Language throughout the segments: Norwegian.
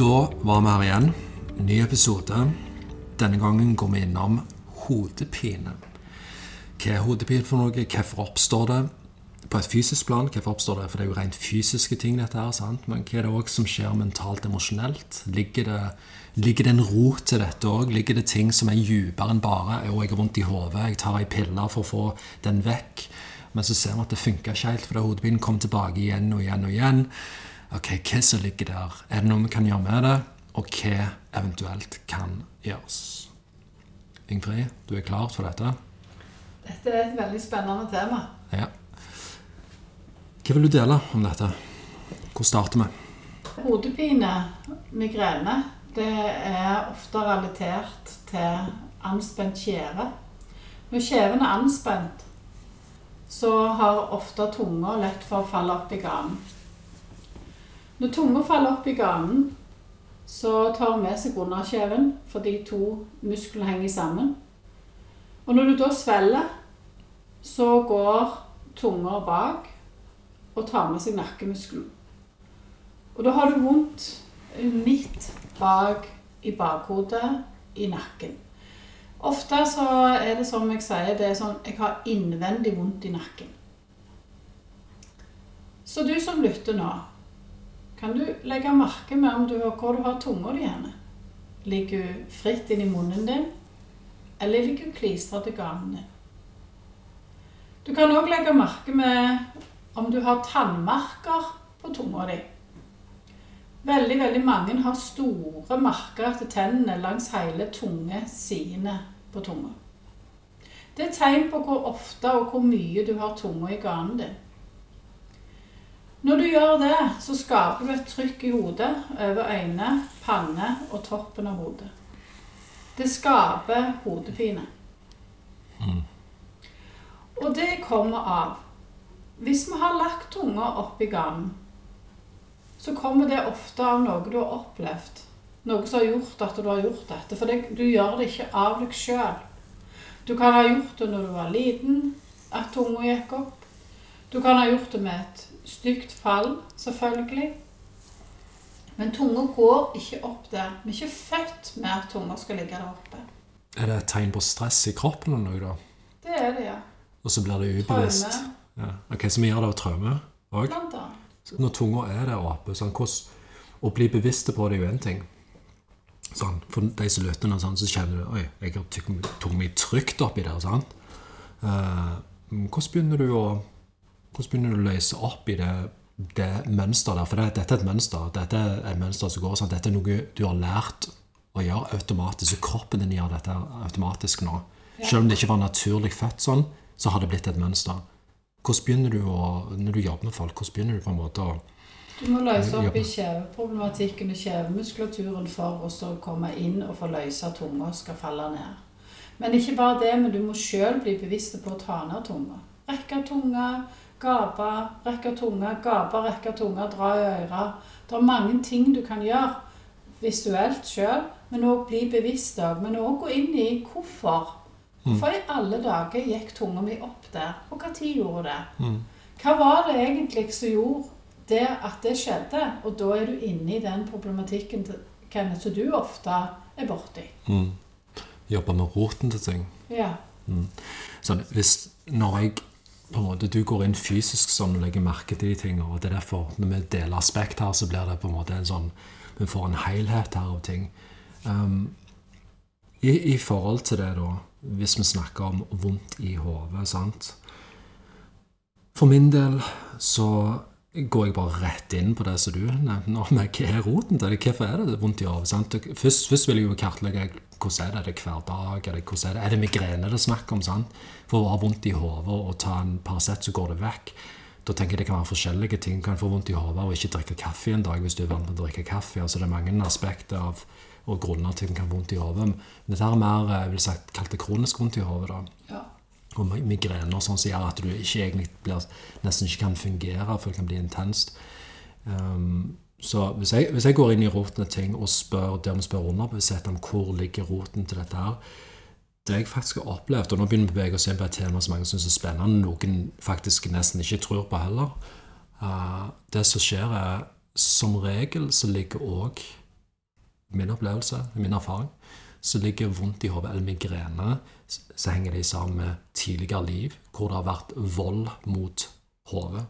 Da var vi her igjen. Ny episode. Denne gangen går vi innom hodepine. Hva er hodepine for noe? Hvorfor oppstår det? På et fysisk plan, hvorfor oppstår det? For det er jo rent fysiske ting, dette her, sant? Men hva er det òg som skjer mentalt, emosjonelt? Ligger det, ligger det en rot til dette òg? Ligger det ting som er dypere enn bare Jo, jeg har vondt i hodet, jeg tar ei pille for å få den vekk. Men så ser vi at det funka ikke helt, fordi hodepinen kom tilbake igjen og igjen og igjen. Ok, Hva som ligger der? Er det noe vi kan gjøre med det? Og hva eventuelt kan gjøres? Ingfrid, du er klar for dette? Dette er et veldig spennende tema. Ja. Hva vil du dele om dette? Hvor starter vi? Hodepine, migrene, det er ofte relatert til anspent kjeve. Når kjeven er anspent, så har ofte tunga lett for å falle opp i ganen. Når tunga faller opp i ganen, så tar hun med seg underkjeven, for de to musklene henger sammen. Og når du da svelger, så går tunga bak og tar med seg nakkemuskelen. Og da har du vondt midt bak i bakhodet, i nakken. Ofte så er det som jeg sier, det er sånn jeg har innvendig vondt i nakken. Så du som lytter nå, kan du legge merke med om du, hvor du har tunga di henne. Ligger hun fritt inni munnen din, eller ligger hun klistra til ganen din? Du kan òg legge merke med om du har tannmerker på tunga di. Veldig veldig mange har store merker etter tennene langs hele tunge sidene på tunga. Det er tegn på hvor ofte og hvor mye du har tunga i ganen din. Når du gjør det, så skaper du et trykk i hodet over øyne, panne og toppen av hodet. Det skaper hodepine. Mm. Og det kommer av Hvis vi har lagt tunga oppi ganen, så kommer det ofte av noe du har opplevd. Noe som har gjort at du har gjort dette. For det, du gjør det ikke av deg sjøl. Du kan ha gjort det når du var liten, at tunga gikk opp. Du kan ha gjort det med et stygt fall, selvfølgelig. Men tunga går ikke opp der. Vi er ikke født med at tunga skal ligge der oppe. Er det et tegn på stress i kroppen eller noe, da? Det er det, ja. Og så blir det ubevisst? Ja. Så vi gjør det av traume òg? Når tunga er der oppe sånn, hvordan, Å bli bevisste på det er jo én ting. Sånn, for de som lytter nå, sånn, så kjenner du Oi, jeg har tunga mi trygt oppi der. sant? Uh, hvordan begynner du å hvordan begynner du å løse opp i det, det mønsteret der? For det, dette er et mønster. Dette er et mønster som går sånn. Dette er noe du har lært å gjøre automatisk. Så kroppen din gjør dette automatisk nå. Ja. Selv om det ikke var naturlig født sånn, så har det blitt et mønster. Hvordan begynner du å, Når du jobber med folk, hvordan begynner du på en måte å Du må løse opp i kjeveproblematikken og kjevemuskulaturen for å komme inn og få løse tunga skal falle ned. Men ikke bare det, men du må sjøl bli bevisst på å ta ned tunga. Rekke tunga, gape, rekke tunga, gape, rekke tunga, dra i øra. Det er mange ting du kan gjøre visuelt sjøl, men òg bli bevisst av. Men òg gå inn i hvorfor. Hvorfor i alle dager gikk tunga mi opp der? Og når gjorde det? Mm. Hva var det egentlig som gjorde det at det skjedde? Og da er du inne i den problematikken Kenneth, som du ofte er borti. mm, jobbe med roten til ting? Ja. Sånn, hvis når jeg på en måte, Du går inn fysisk sånn og legger merke til de tingene. og det er derfor Når vi deler aspekt her, så blir det på en måte en sånn Vi får en helhet her av ting. Um, i, I forhold til det, da, hvis vi snakker om vondt i hodet, For min del så går jeg bare rett inn på det som du nevnte nå, hva er roten til det? Hvorfor er det vondt i hodet? Først, først vil jeg jo kartlegge hvordan er det, det hver dag, er det, er det, er det migrene det er snakk om? sant? For å ha vondt i hodet og ta en Paracet, så går det vekk. Da tenker jeg det kan være forskjellige ting. Kan få vondt i hodet og ikke drikke kaffe en dag hvis du er vant til å drikke kaffe. altså Det er mange aspekter av og grunner til at en kan få vondt i hodet. Men dette er mer eh, jeg vil si, kalt det kronisk vondt i hodet. ja. Og mi- migrener sånn som gjør at du ikke egentlig blir, nesten ikke kan fungere, for det kan bli intenst. Um, så hvis jeg, hvis jeg går inn i roten av ting og spør der vi spør underbevisst om hvor ligger roten til dette her, det jeg faktisk har opplevd, og nå begynner vi å inn på et tema som mange syns er spennende, noen faktisk nesten ikke tror på heller, uh, det som skjer er som regel så ligger òg min opplevelse, min erfaring, så ligger vondt i hodet eller migrene så henger det sammen med tidligere liv hvor det har vært vold mot hodet.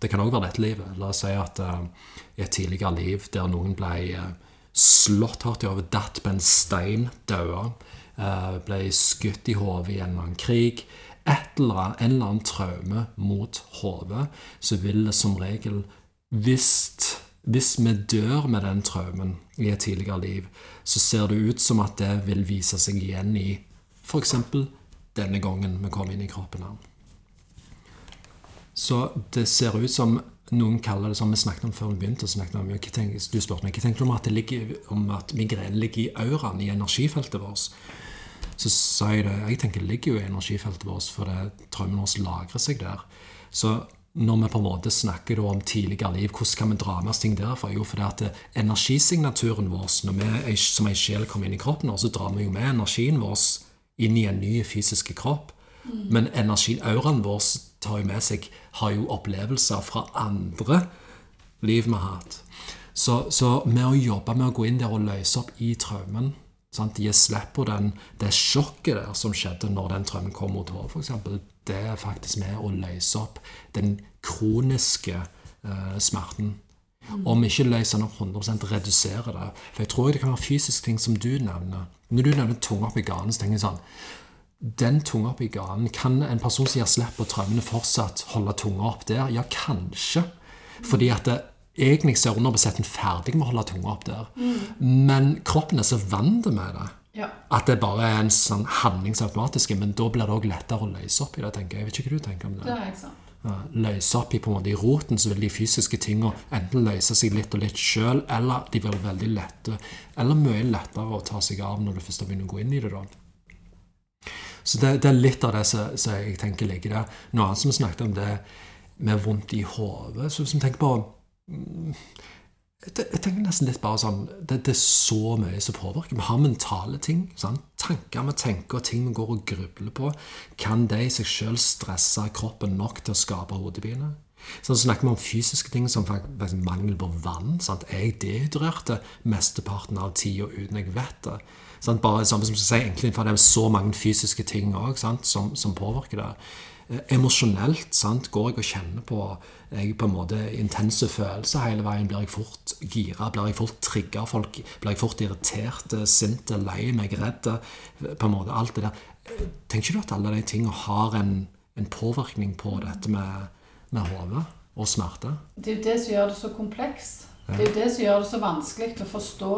Det kan òg være dette livet. La oss si at uh, i et tidligere liv der noen ble uh, slått hardt i hodet, datt på en stein, daua, uh, ble skutt i hodet i en eller annen krig et eller annet, En eller annen traume mot hodet, så vil det som regel hvis vi dør med den traumen i et tidligere liv, så ser det ut som at det vil vise seg igjen i f.eks. denne gangen vi kom inn i kroppen. her. Så det ser ut som noen kaller det som vi snakket om før vi begynte. snakket om, Du spurte meg hva tenker du om at, det ligger, om at migrene ligger i auraen, i energifeltet vårt. Så sa jeg det Jeg tenker det ligger jo i energifeltet vårt, for det traumen vår lagrer seg der. Så når vi på en måte snakker om tidligere liv, hvordan kan vi dra med oss ting derfra? Jo, fordi at energisignaturen vår, når vi som ei sjel kommer inn i kroppen, så drar vi jo med energien vår inn i en ny fysisk kropp. Men energien, auraen vår tar jo med seg, har jo opplevelser fra andre liv vi har hatt. Så, så med å jobbe med å gå inn der og løse opp i traumen sant? De slipper den, det sjokket der som skjedde når den traumen kom mot hodet, f.eks. Det er faktisk med å løse opp den kroniske uh, smerten. Mm. Om ikke løser den opp 100 redusere det. For jeg tror det kan være fysiske ting som du nevner. Når du nevner tunga oppi ganen, så tenker jeg sånn Den tunga oppi ganen, kan en person som gir slipp på traumene, fortsatt holde tunga opp der? Ja, kanskje. Fordi at det, egentlig så er underbesetten ferdig med å holde tunga opp der. Mm. Men kroppen er så vant med det. Ja. At det bare er en sånn handlingsautomatisk. Men da blir det òg lettere å løse opp i det. tenker Jeg Jeg vet ikke hva du tenker om det. Det er ikke sant løse opp i på en måte i roten, så vil de fysiske tingene enten løse seg litt og litt sjøl, eller de blir veldig lette, eller mye lettere å ta seg av når du først begynner å gå inn i det. da. Så det, det er litt av det som, jeg tenker ligger der. Noe annet som vi snakket om, det med vondt i hodet. Så hvis vi tenker på jeg tenker nesten litt bare sånn det, det, er så mye som påvirker. Vi har mentale ting. Sant? Tanker vi tenker, og ting vi går og grubler på. Kan de i seg sjøl stresse kroppen nok til å skape hodepine? Så snakker vi om fysiske ting som faktisk mangel på vann. Sant? Jeg dehydrerte mesteparten av tida uten jeg vet det. Sant? Bare som jeg sier, egentlig, for Det er så mange fysiske ting også, som, som påvirker det. Eh, emosjonelt sant, går jeg og kjenner på jeg på en måte intense følelser hele veien. Blir jeg fort gira? Blir jeg fort trigga? Blir jeg fort irritert, sint, lei meg, redd? På en måte alt det der. Tenker du at alle de tingene har en, en påvirkning på dette med, med hodet og smerte? Det er jo det som gjør det så komplekst. Det er jo det som gjør det så vanskelig å forstå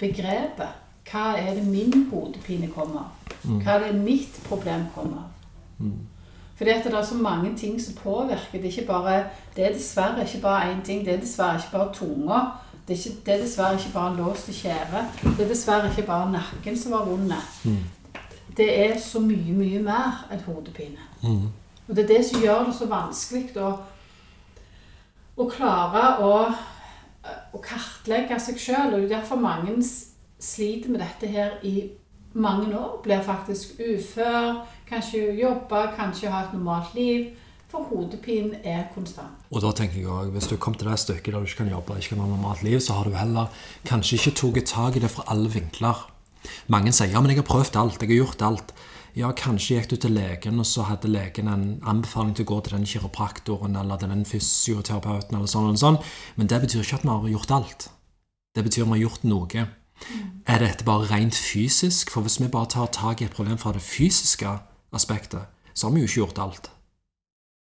begrepet. Hva er det min hodepine kommer av? Mm. Hva er det mitt problem kommer av? Mm. Fordi at det er så mange ting som påvirker. Det er, ikke bare, det er dessverre ikke bare én ting. Det er dessverre ikke bare tunga. Det er, ikke, det er dessverre ikke bare låst låst kjeve. Det er dessverre ikke bare nakken som var vond. Mm. Det er så mye, mye mer enn hodepine. Mm. Og det er det som gjør det så vanskelig å, å klare å, å, kartlegge seg sjøl. Og det er derfor mange sliter med dette her i mange år. Blir faktisk ufør Kanskje jobbe, kanskje ha et normalt liv. For hodepinen er konstant. Og da tenker jeg også, Hvis du kom til det stykket der du ikke kan jobbe, ikke kan ha normalt liv, så har du heller kanskje ikke tatt tak i det fra alle vinkler. Mange sier ja, men jeg har prøvd alt, jeg har gjort alt. Ja, kanskje gikk du til legen, og så hadde legen en anbefaling til å gå til den kiropraktoren eller den fysioterapeuten, eller sånn eller sånn. Men det betyr ikke at vi har gjort alt. Det betyr at vi har gjort noe. Mm. Er dette bare rent fysisk? For hvis vi bare tar tak i et problem fra det fysiske, aspektet, så har vi jo ikke gjort alt.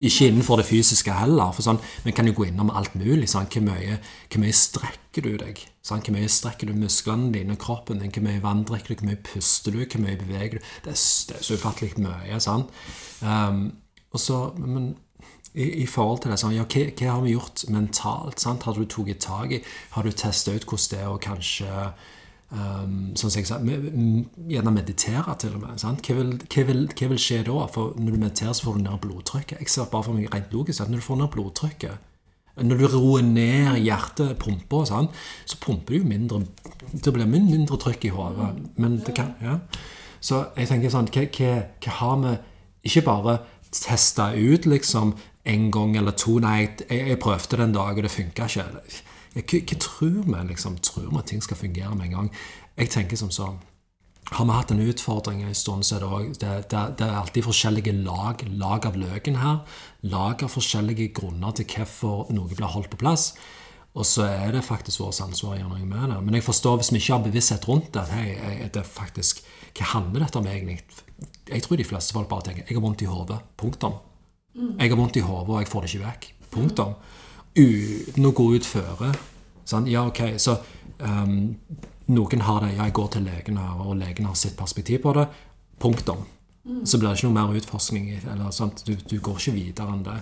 Ikke innenfor det fysiske heller. for sånn, Vi kan jo gå innom alt mulig. Sånn, hvor, mye, hvor, mye, strekker du deg? Sånn, hvor mye strekker du musklene dine, kroppen din? Hvor mye vann drikker du? Hvor mye puster du? Hvor mye beveger du? Det er, det er så ufattelig mye. sant? Um, og så, men i, i, forhold til det, sånn, ja, hva, hva, har vi gjort mentalt? sant? Har du tatt tak i? Har du testa ut hvordan det er å kanskje Um, sånn som jeg sa, Gjerne meditere, til og med. Hva vil, hva, vil, hva vil, skje da? For Når du mediterer, så får du ned blodtrykket. Jeg ser bare for meg rent logisk at Når du får ned blodtrykket Når du roer ned hjertepumpa, så pumper du jo mindre Det blir mindre trykk i hodet. Men det kan ja. Så jeg tenker sånn hva, hva har vi ikke bare testa ut liksom en gang eller to Nei, jeg, jeg prøvde det en dag, og det funka ikke hva, hva tror vi? liksom? Tror vi at ting skal fungere med en gang? Jeg tenker som så har vi hatt en utfordring en stund, så er det, også, det, det, det er alltid forskjellige lag, lag av løken her. Lag av forskjellige grunner til hvorfor noe blir holdt på plass. Og så er det faktisk vårt ansvar å gjøre noe med det. Men jeg forstår hvis vi ikke har bevissthet rundt det. Hei, er det faktisk, Hva handler dette om egentlig? Jeg tror de fleste folk bare tenker jeg har vondt i hodet. Punktum. Jeg har vondt i hodet, og jeg får det ikke vekk. Punktum. Uten å gå ut føre. Sånn? Ja, ok, så um, noen har det. Ja, jeg går til legen her, og legen har sitt perspektiv på det. Punktum. Så blir det ikke noe mer utforskning. Eller, sant? Du, du går ikke videre enn det.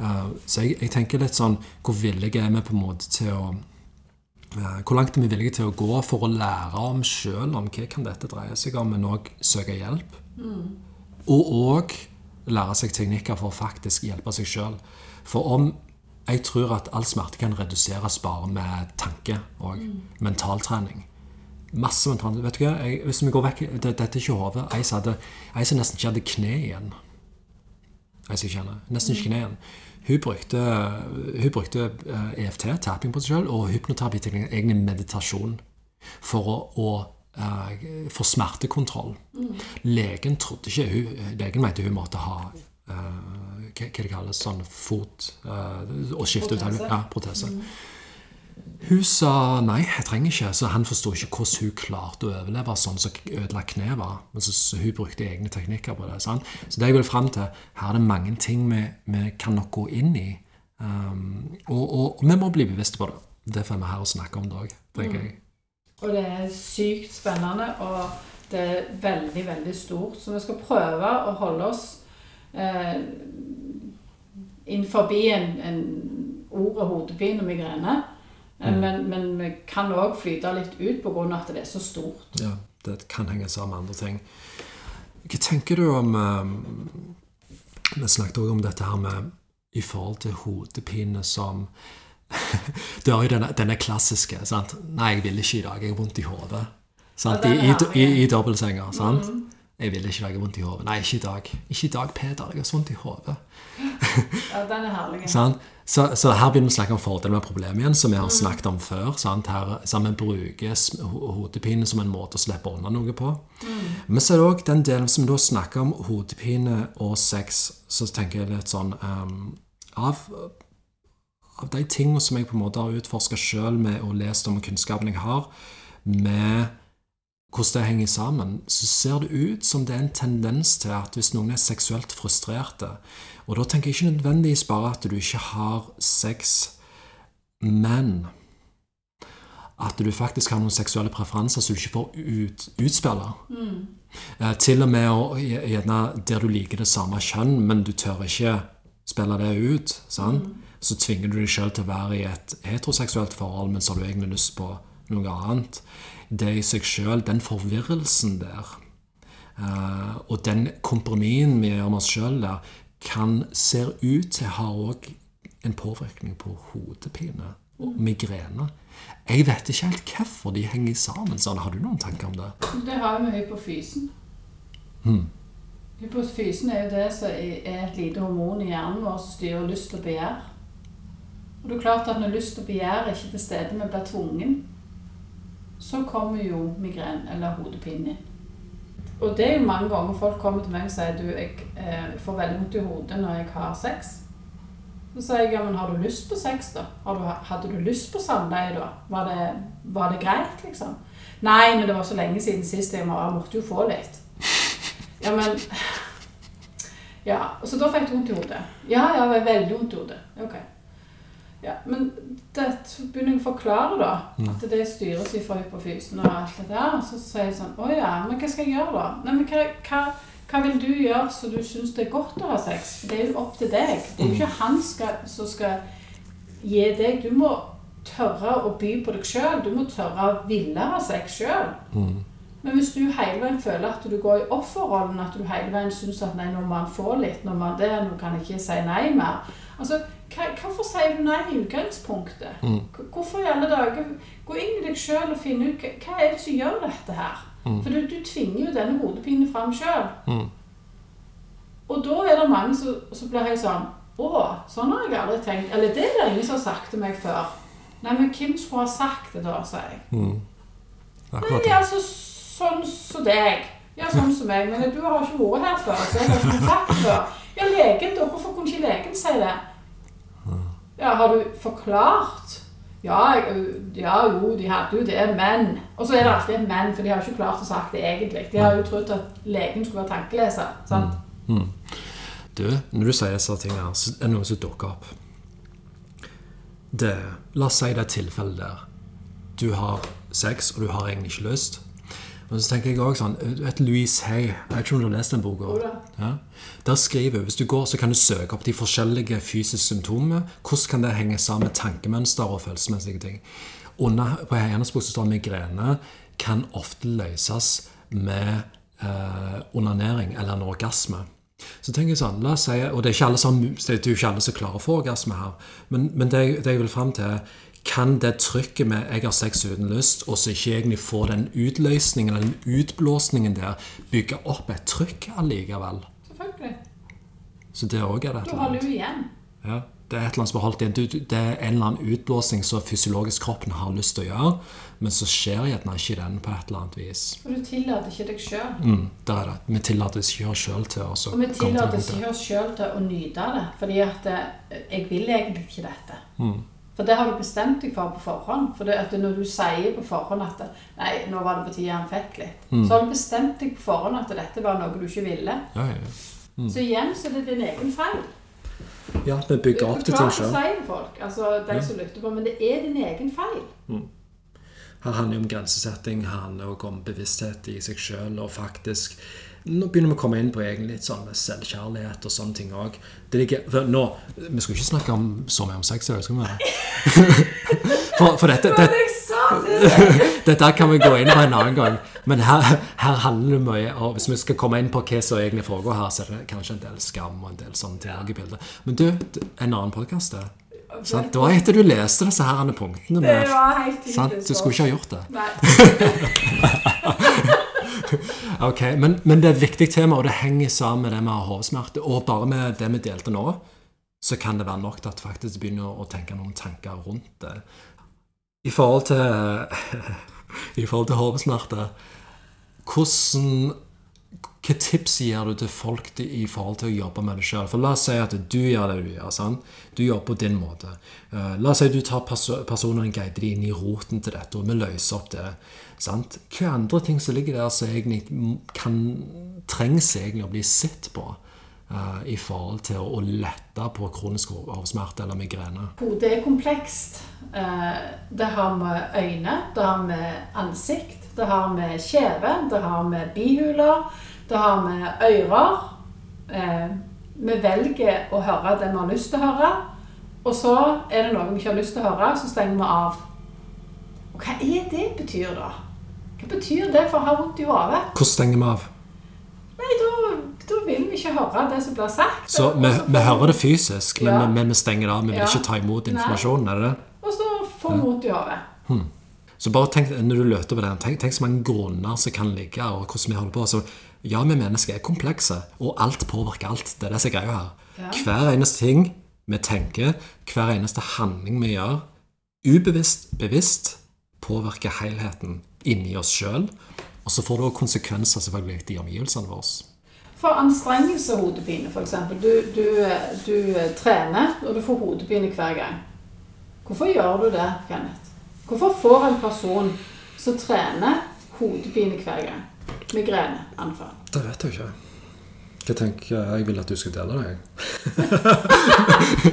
Uh, så jeg, jeg, tenker litt sånn Hvor villige er vi på en måte til å uh, Hvor langt er vi villige til å gå for å lære om sjøl om hva kan dette dreie seg om, men òg søke hjelp? Mm. Og òg lære seg teknikker for å faktisk hjelpe seg sjøl. For om jeg tror at all smerte kan reduseres bare med tanke og mm. mentaltrening. Masse mentaltrening. Vet du hva, jeg, hvis vi går vekk det, Dette er ikke hodet. Ei som nesten ikke hadde kne igjen. Ei som kjenner. Nesten ikke kne igjen. Hun brukte, hun brukte EFT, eh, e tapping på seg sjøl, og hypnoterapi, egentlig meditasjon, for å, å uh, for smertekontroll. Mm. Legen trodde ikke hun, Legen mente hun måtte ha uh, hva, det kalles, sånn fot og skifte ut ja, protese. Hun sa nei, jeg trenger ikke. Så han forsto ikke hvordan hun klarte å overleve sånn som så ødela kneet var. Men så, så, hun brukte egne teknikker på det. Sant? Så det jeg vil fram til, her er det mange ting vi, vi kan nok gå inn i. Um, og, og, og, vi må bli bevisste på det. Derfor er vi her og snakker om det òg, tenker mm. jeg. Og det er sykt spennende, og det er veldig, veldig stort. Så vi skal prøve å holde oss eh, innenfor en, en ordet hodepine og migrene. Mm. Men, men, vi kan òg flyte litt ut pga. at det er så stort. Ja, det kan henge sammen med andre ting. Hva tenker du om um, Vi snakket òg om dette her med i forhold til hodepine som Du har jo denne, denne klassiske sant? 'Nei, jeg vil ikke i dag. Jeg har vondt i hodet.' I, i, i, i dobbeltsenger. sant? Mm. Jeg vil ikke har vondt i hodet. Nei, ikke i dag. Ikke i dag, Peder. Jeg har så vondt i hodet. ja, den er herlig. sånn? så, så, her begynner vi å snakke om fordelen med problemet igjen, som vi har snakket om før. Sant? Her, så vi bruker hodepine som en måte å slippe unna noe på. Mm. Men så er det òg den delen som da snakker om hodepine og sex, så tenker jeg litt sånn um, av, av de tingene som jeg på en måte har utforska sjøl med og lest om kunnskapen jeg har, med hvordan det henger sammen, så ser det ut som det er en tendens til at hvis noen er seksuelt frustrerte Og da tenker jeg ikke nødvendigvis bare at du ikke har sex, men at du faktisk har noen seksuelle preferanser som du ikke får ut, utspille. Mm. Eh, til og med å, gjerne der du liker det samme kjønn, men du tør ikke spille det ut. Mm. Så tvinger du deg sjøl til å være i et heteroseksuelt forhold, men så har du egentlig lyst på noe annet det i seg sjøl, den forvirrelsen der, uh, og den kompromissen vi gjør med oss sjøl der, kan ser ut til å ha òg en påvirkning på hodepine og migrene. Jeg vet ikke helt hvorfor de henger sammen sånn. Har du noen tanker om det? Det har vi med hypofysen. Hmm. Hypofysen er jo det som er et lite hormon i hjernen vår som styrer lyst og begjær. Og det er klart at Når lyst og begjær er ikke til stede, vi blir tvungen, så kommer jo migren eller hodepine. Og det er jo mange ganger folk kommer til meg og sier du, jeg eh, får veldig vondt i hodet når jeg har sex. Så sier jeg ja, men har du lyst på sex, da? Du, hadde du lyst på samleie, da? Var det, var det, greit, liksom? Nei, men det var så lenge siden sist. Jeg måtte jo få litt. Ja, men Ja. Så da fikk du vondt i hodet. Ja, ja, veldig vondt i hodet. Ok. Ja, men det begynner jeg å forklare, da. Mm. At det styres fra hypofysen og alt det der. Så sier jeg sånn Å ja, men hva skal jeg gjøre, da? Nei, men hva, hva, hva vil du gjøre så du syns det er godt å ha sex? Det er jo opp til deg. Det er jo ikke han skal, som skal gi deg. Du må tørre å by på deg sjøl. Du må tørre å ville ha sex sjøl. Mm. Men hvis du hele veien føler at du går i offerrollen, at du hele veien syns at nei, nå må han få litt, nå, må det, nå kan jeg ikke si nei mer Altså, Hvorfor sier du nei i utgangspunktet? Mm. Hvorfor i alle dager Gå inn i deg sjøl og finne ut hva er det som gjør dette her. Mm. For du, du, tvinger jo denne hodepinen fram sjøl. Mm. Og da er det mange som, som blir helt sånn Å, sånn har jeg aldri tenkt. Eller det er det ingen som har sagt til meg før. Nei, men hvem skulle ha sagt det da, sier jeg. Akkurat Nei, altså sånn som deg. Ja, sånn som meg. Men du har ikke vært her før, så jeg har ikke sagt det før. Ja, legen da. Hvorfor kunne ikke legen si det? Ja, har du forklart? Ja, ja, jo, de hadde jo det, men Og så er det alltid et men, for de har jo ikke klart å sagt det egentlig. De har jo trodd at legen skulle være tankeleser. sant? Du, når du sier disse tingene, så er det noe som dukker opp. Det, la oss si det er tilfellet der. Du har sex, og du har egentlig ikke lyst. Men så tenker jeg også sånn du vet Louise Hay, jeg vet ikke om du har lest den boka? Ja. Der skriver hun, Hvis du går, så kan du søke opp de forskjellige fysiske symptomene. Hvordan kan det henge sammen med tankemønster og følelsesmessige ting? Under, på hennes bok står migrene kan ofte løses med eh, onanering eller en orgasme. Så tenker jeg sånn, la oss si, og Det er jo ikke alle som klarer å få orgasme her, men, men det, det jeg vil fram til, kan det trykket med 'jeg har sex uten lyst', og så ikke egentlig få den utløsningen eller den utblåsningen der, bygge opp et trykk allikevel? Selvfølgelig. Så det òg er det et eller annet. Du holder jo igjen. Ja, det er et eller annet som har holdt igjen. Det er en eller annen utblåsning som fysiologisk kroppen har lyst til å gjøre, men så skjer gjerne ikke den på et eller annet vis. For du tillater ikke deg sjøl. Mm, det er det. Vi tillater ikke oss sjøl til å Og vi tillater ikke oss sjøl til å nyte det. Fordi at eh, jeg vil egentlig ikke dette. Mm. For det har du bestemt deg for på forhånd. For når du sier på forhånd at Nei, nå var det på tide han fikk litt. Mm. Så har du bestemt deg på forhånd at dette var noe du ikke ville. Ja, ja, Mm. Så igjen så er det din egen feil. ja, vi bygger opp til ting sjøl. Altså de som lytter på. Men det er din egen feil. Her handler det om grensesetting, her handler det om bevissthet i seg sjøl, og faktisk Nå begynner vi å komme inn på egentlig litt sånn med selvkjærlighet og sånne ting òg. Vi skal ikke snakke om, så mye om sex i dag, skal vi det? For, for dette, det! Dette kan vi gå inn på en annen gang. Men her, her handler det mye om Hvis vi skal komme inn på hva som egentlig foregår her, så er det kanskje en del skam og en del sånne ting også i bildet. Men du, en annen podkast det. Sant? Det var etter du leste disse her punktene. Det var helt sant? Du skulle ikke ha gjort det. Nei. Ok, men, men det er et viktig tema, og det henger sammen med det med hovedsmerte. Og bare med det vi delte nå, så kan det være nok til at faktisk begynner å tenke noen tanker rundt det. I forhold til I forhold til hovedsmerte, hvordan hva tips gir du til folk i forhold til å jobbe med det sjøl? For la oss si at du gjør det du gjør. sant? Du jobber på din måte. Eh, la oss si at du tar perso og guider dem inn i roten til dette, og vi løser opp det. sant? Hva andre ting som ligger der som egentlig kan, trengs egentlig å bli sett på Uh, i forhold til å lette på kronisk hovedsmerte eller migrene? Hodet er komplekst. Eh, Det har med øyne, det har med ansikt, det har med kjeve, det har med bihuler, det har med ører. Eh, Vi velger å høre det vi har lyst til å høre, og så er det noe vi ikke har lyst til å høre, så stenger vi av. Og hva er det betyr da? Hva betyr det for å ha vondt i hodet? Hvordan stenger vi av? Nei, da, da vil vi ikke høre det som blir sagt. Så vi, vi hører det fysisk, men, Ja. men, men vi stenger det av. Vi vil Ja. ikke ta imot informasjonen. er det det? Og så får vi vondt i hodet. Så bare tenk, når du løter på den, tenk, tenk så mange grunner som kan ligge, og hvordan vi holder på. Så ja, vi mennesker er komplekse, og alt påvirker alt. Det er det som er greia her. Ja. Hver eneste ting vi tenker, hver eneste handling vi gjør, ubevisst, bevisst, påvirker helheten inni oss sjøl. Og så får det også konsekvenser selvfølgelig i omgivelsene våre. For anstrengelse og hodepine, f.eks. Du, du, du trener, og du får hodepine hver gang. Hvorfor gjør du det, Kenneth? Hvorfor får en person som trener, hodepine hver gang? Migreneanfall. Det vet jeg ikke. Jeg tenker jeg? Vil at du skal dele det. jeg.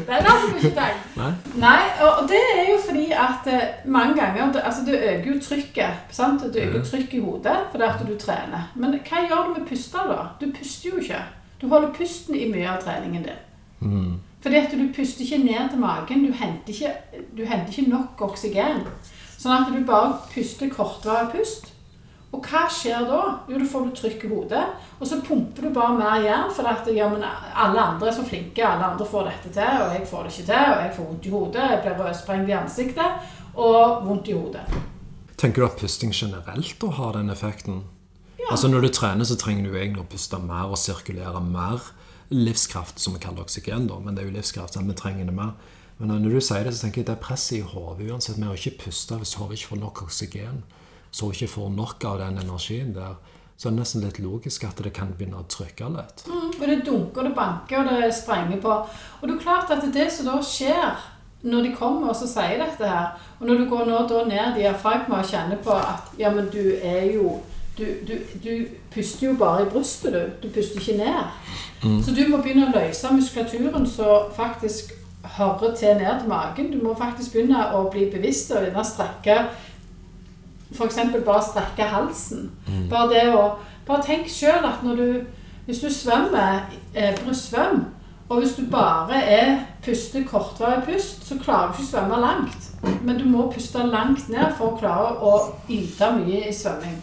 Den hadde du ikke tenkt. Nei? Nei, og det er jo fordi at eh, mange ganger altså du øker jo trykket. sant? Du øker trykket i hodet fordi at du trener. Men hva gjør du med pusten da? Du puster jo ikke. Du holder pusten i mye av treningen din. Fordi at du puster ikke ned til magen. Du henter ikke, du henter ikke nok oksygen. Sånn at du bare puster kortvarig pust. Og hva skjer da? Jo, da får du trykk i hodet, og så pumper du bare mer jern, for at ja, men alle andre er så flinke, alle andre får dette til, og jeg får det ikke til, og jeg får vondt i hodet, jeg blir rødsprengt i ansiktet, og vondt i hodet. Tenker du at pusting generelt da har den effekten? Ja. Altså Når du trener, så trenger du egentlig å puste mer og sirkulere mer livskraft, som vi kaller oksygen, da, men det er jo livskraft, sant? vi trenger det mer. Men når du sier det, så tenker jeg det er presset i hodet uansett. Vi har ikke pusta hvis hodet ikke får nok oksygen. Så ikke får nok av den energien der. Så er det nesten litt logisk at det kan begynne å trykke litt. Mm, og det dunker, det banker, og det sprenger på. Og det er klart at det som da skjer når de kommer og sier dette her, og når du går nå da ned diafragma og kjenner på at ja, men du er jo du, du, du puster jo bare i brystet, du. Du puster ikke ned. Så du må begynne å løse muskulaturen som faktisk hører til ned til magen. Du må faktisk begynne å bli bevisst og begynne å strekke F.eks. bare strekke halsen. Bare det å Bare tenk sjøl at når du Hvis du svømmer eh, brystsvøm, og hvis du bare er puster kortvarig pust, så klarer du ikke å svømme langt. Men du må puste langt ned for å klare å yte mye i svømming.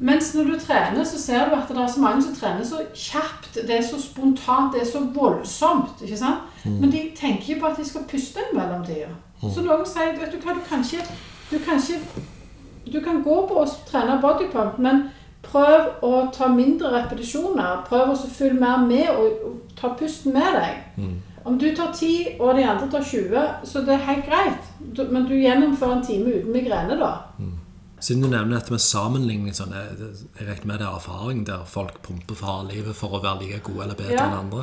Mens når du trener, så ser du at det er så mange som trener så kjapt. Det er så spontant, det er så voldsomt. ikke sant? Men de tenker jo på at de skal puste i mellomtida. Så noen sier vet du hva, du kan ikke Du kan, ikke, du kan gå på og trene bodypump, men prøv å ta mindre repetisjoner. Prøv å følge mer med og, og ta pusten med deg. Om du tar 10 og de andre tar 20, så det er helt greit. Du, men du gjennomfører en time uten migrene, da. Siden du nevner dette med sammenligning, sånn, jeg, jeg regner med det er erfaring der folk pumper farlivet livet for å være like gode eller bedre Ja. enn andre.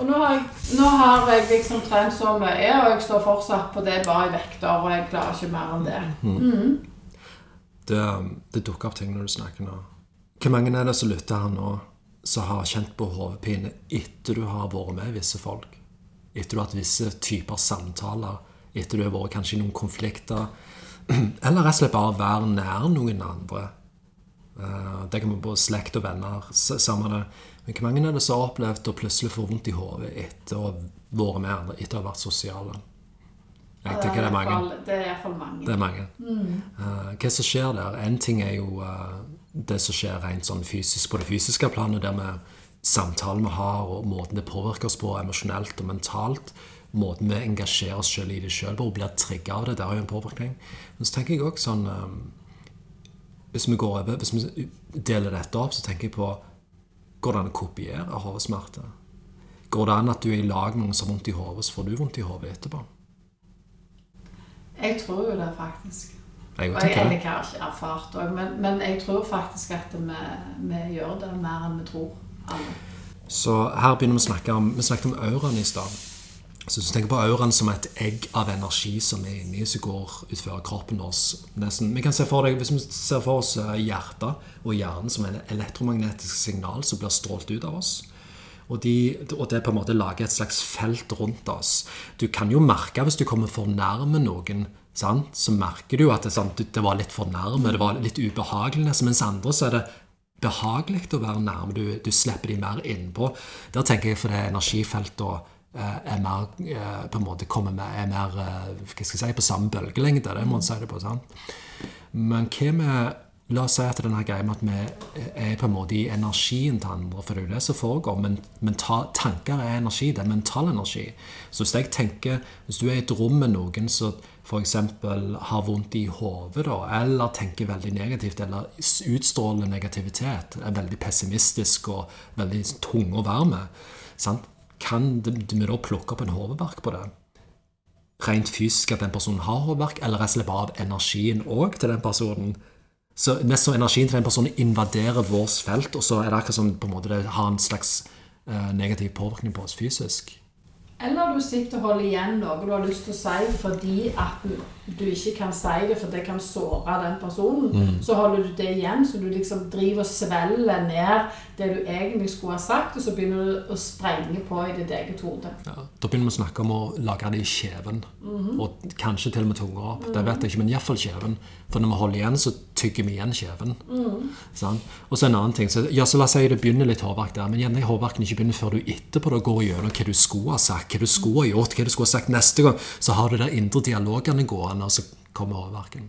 Og nå har, jeg, nå har jeg liksom trent så mye, og jeg står fortsatt på det bare i vekter, og jeg klarer ikke mer enn det. Det, det dukker opp ting når du snakker nå. Hvor mange er det som lytter her nå, som har kjent på hodepine etter du har vært med visse folk? Etter du har hatt visse typer samtaler? Etter du har vært kanskje i noen konflikter? Eller rett og slett bare være nær noen andre? Eh, Det kan være både slekt og venner. Samme det. Men hvor mange er det som har opplevd å plutselig få vondt i hodet etter å vært med andre, etter å ha vært sosiale? Jeg tenker det er mange. Det er iallfall mange. Det er mange. Mm. hva som skjer der? En ting er jo eh, det som skjer rent sånn fysisk på det fysiske planet, der med samtalen vi har, og måten det påvirker oss på emosjonelt og mentalt. Måten vi engasjerer oss selv i det sjøl på, og blir trigga av det. Det har jo en påvirkning. Men så tenker jeg også sånn eh, Hvis vi går hvis vi deler dette opp, så tenker jeg på Går det an å kopiere hodesmerter? Går det an at du er i lag med noen som har vondt i hodet, så får du vondt i hodet etterpå? Jeg tror jo det, faktisk. Jeg Og jeg, jeg har ikke erfart det, men, men jeg tror faktisk at vi, vi gjør det mer enn vi tror. Alle. Så her begynner vi å snakke om Vi snakket om auraen i stad. Så hvis du tenker på auraen som et egg av energi som er inni, som går utfører kroppen vår nesten, Vi kan se for deg, Hvis vi ser for oss eh, hjertet og hjernen som en elektromagnetisk signal som blir strålt ut av oss. Og, de, og det på en måte lager et slags felt rundt oss. Du kan jo merke hvis du kommer for nærme noen, sant? så merker du at det, sant, det var litt for nærme, det var litt ubehagelig. Mens andre så er det behagelig å være nærme. Du, du slipper de mer innpå. Der tenker jeg for det energifeltet er mer eh, på en måte kommer med, er mer eh, hva skal jeg si, på samme bølgelengde. Det må man si det på. sant? Men hva med La oss si at denne greia med at vi er på en måte i energien til andre, for det er jo det som foregår. Men mental, tanker er energi. Det er mental energi. Så hvis jeg tenker Hvis du er i et rom med noen som f.eks. har vondt i hodet, eller tenker veldig negativt, eller utstråler negativitet, er veldig pessimistisk og veldig tung å være med, sant? Kan vi da plukke opp en hodeverk på det? rent fysisk at den personen har hodeverk, eller jeg slipper av energien òg til den personen. Så mest så energien til den personen invaderer vårt felt, og så er det akkurat som på en måte det har en slags eh, negativ påvirkning på oss fysisk. Eller du sitter og holder igjen noe du har lyst til å si fordi at du ikke kan si det, for det kan såre den personen. Så holder du det igjen, så du liksom driver og svelger ned det du egentlig skulle ha sagt, og så begynner du å sprenge på i ditt eget hode. Ja, da begynner vi å snakke om å lage det i kjeven, og kanskje til og med tunga opp. Det vet jeg ikke, men iallfall kjeven. For når vi holder igjen, så tygger vi igjen kjeven. Sant? Og så en annen ting. Så, ja, så la oss si det begynner litt hårverk der, men gjerne hårverken ikke begynner før du etterpå da går gjennom hva du skulle ha sagt, hva du skulle ha gjort, hva du skulle ha sagt neste gang. Så har du de indre dialogene gående, og så kommer hårverken.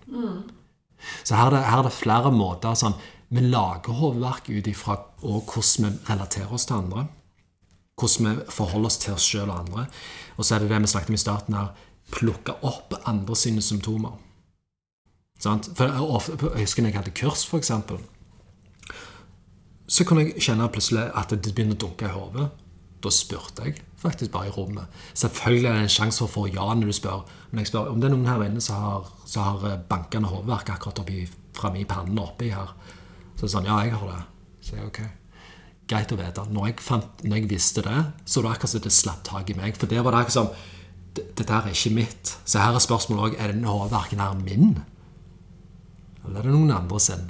Så her er, det, her er det flere måter. Sånn, vi lager hodeverk ut ifra hvordan vi relaterer oss til andre. Hvordan vi forholder oss til oss sjøl og andre. Og så er det det vi snakket om i starten her. Plukke opp andre sine symptomer. Sant? For jeg, jeg husker når jeg hadde kurs, eksempel. Så kunne jeg kjenne plutselig at det begynner å dunke i hodet. Da spurte jeg faktisk bare i rommet. Selvfølgelig er det en sjanse for å få ja når du spør. Men jeg spør om det er noen her inne som har, som har eh, bankende hodeverk akkurat oppi, fra min panne oppi her. Så er det sånn, ja, jeg har det. Så jeg, ok. Greit å vite. Når jeg, fant, når jeg visste det, så var det akkurat som det slapp tak i meg. For det var det akkurat som Dette her er ikke mitt. Så her er spørsmålet òg er denne hodeverken her min. Eller er det noen andre sin?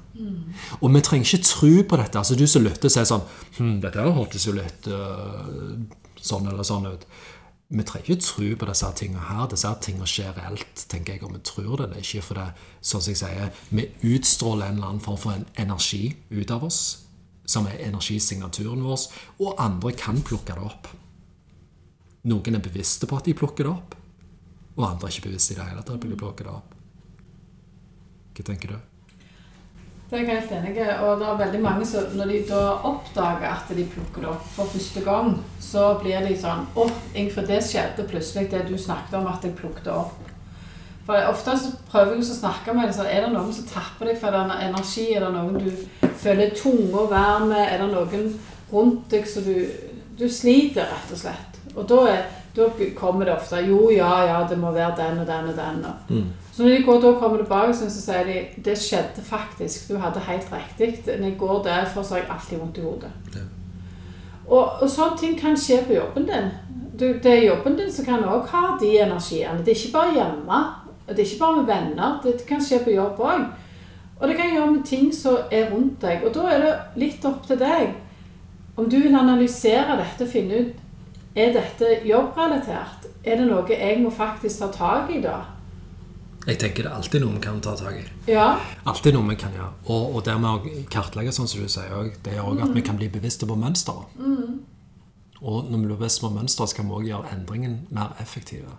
Og vi trenger ikke tro på dette. Altså Du som lytter, sier sånn hm, Dette hørtes jo litt øh, sånn eller sånn ut. Vi trenger ikke tro på disse tingene her. Disse tingene skjer reelt, tenker jeg, og vi tror det. Det er ikke for det, sånn som jeg sier, vi utstråler en eller annen form for en energi ut av oss, som er energisignaturen vår, og andre kan plukke det opp. Noen er bevisste på at de plukker det opp, og andre er ikke bevisste i det hele tatt at de plukker det opp. Hva tenker du? Det er jeg helt enig i. Og det er veldig mange som når de da oppdager at de plukker det opp for første gang, så blir de sånn Å, Ingrid, det skjedde plutselig, det du snakket om at jeg plukket opp. For Ofte så prøver jeg å snakke med dem, så er det noen som tapper deg for den energi? Er det noen du føler tunge å være med? Er det noen rundt deg som du, du sliter, rett og slett? Og da, er, da kommer det ofte Jo, ja, ja, det må være den og den og den. Og. Så når de går da kommer tilbake, så sier de det skjedde faktisk. Du hadde helt riktig. Når jeg går der, så har jeg alltid vondt i hodet. Ja. Og, og sånne ting kan skje på jobben din. Du, det er jobben din som kan òg ha de energiene. Det er ikke bare hjemme. Det er ikke bare med venner. Det kan skje på jobb òg. Og det kan gjøre med ting som er rundt deg. Og da er det litt opp til deg om du vil analysere dette og finne ut er dette jobbrelatert. Er det noe jeg må faktisk ta tak i da? Jeg tenker det er alltid noe vi kan ta tak i. Ja. Alltid noe vi kan gjøre. Og, og det med å kartlegge, sånn som du sier, det gjør òg at vi kan bli bevisste på mønsteret. Og når vi blir bevisste på mønsteret, så kan vi òg gjøre endringen mer effektive.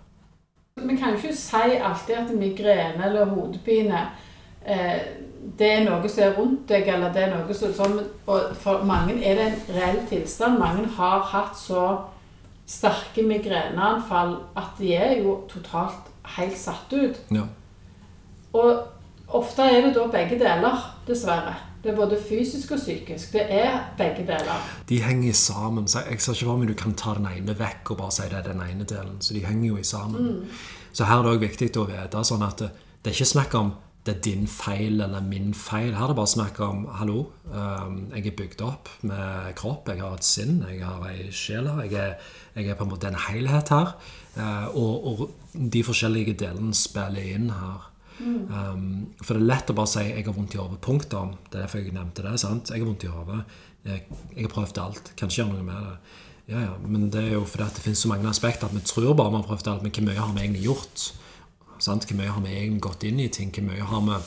Vi kan jo ikke si alltid at migrene eller hodepine eh, det er noe som er rundt deg, eller det er noe som sånn, og For mange er det en reell tilstand. Mange har hatt så sterke migreneanfall at de er jo totalt helt satt ut. Ja. Og ofte er det da begge deler, dessverre. Det er både fysisk og psykisk. Det er begge deler. De henger sammen. Så jeg ser ikke for meg du kan ta den ene vekk og bare si det er den ene delen. Så de henger jo i sammen. Så her er det òg viktig å vite sånn at det, det er ikke snakk om det er din feil eller min feil. Her er det bare snakk om hallo, um, jeg er bygd opp med kropp, jeg har et sinn, jeg har ei sjel. Jeg er, jeg er på en måte en helhet her. eh, og, og de forskjellige delene spiller inn her. Um, for det er lett å bare si 'jeg har vondt i hodet'. Punktum. Det er derfor jeg nevnte det. sant? Jeg har vondt i hodet. Jeg, jeg har prøvd alt. Kan ikke gjøre noe med det. Ja, ja, Men det er jo fordi at det finnes så mange aspekter at vi tror bare vi har prøvd alt, men hvor mye har vi egentlig gjort? Sant? Hvor mye har vi egentlig gått inn i ting? Hvor mye har vi,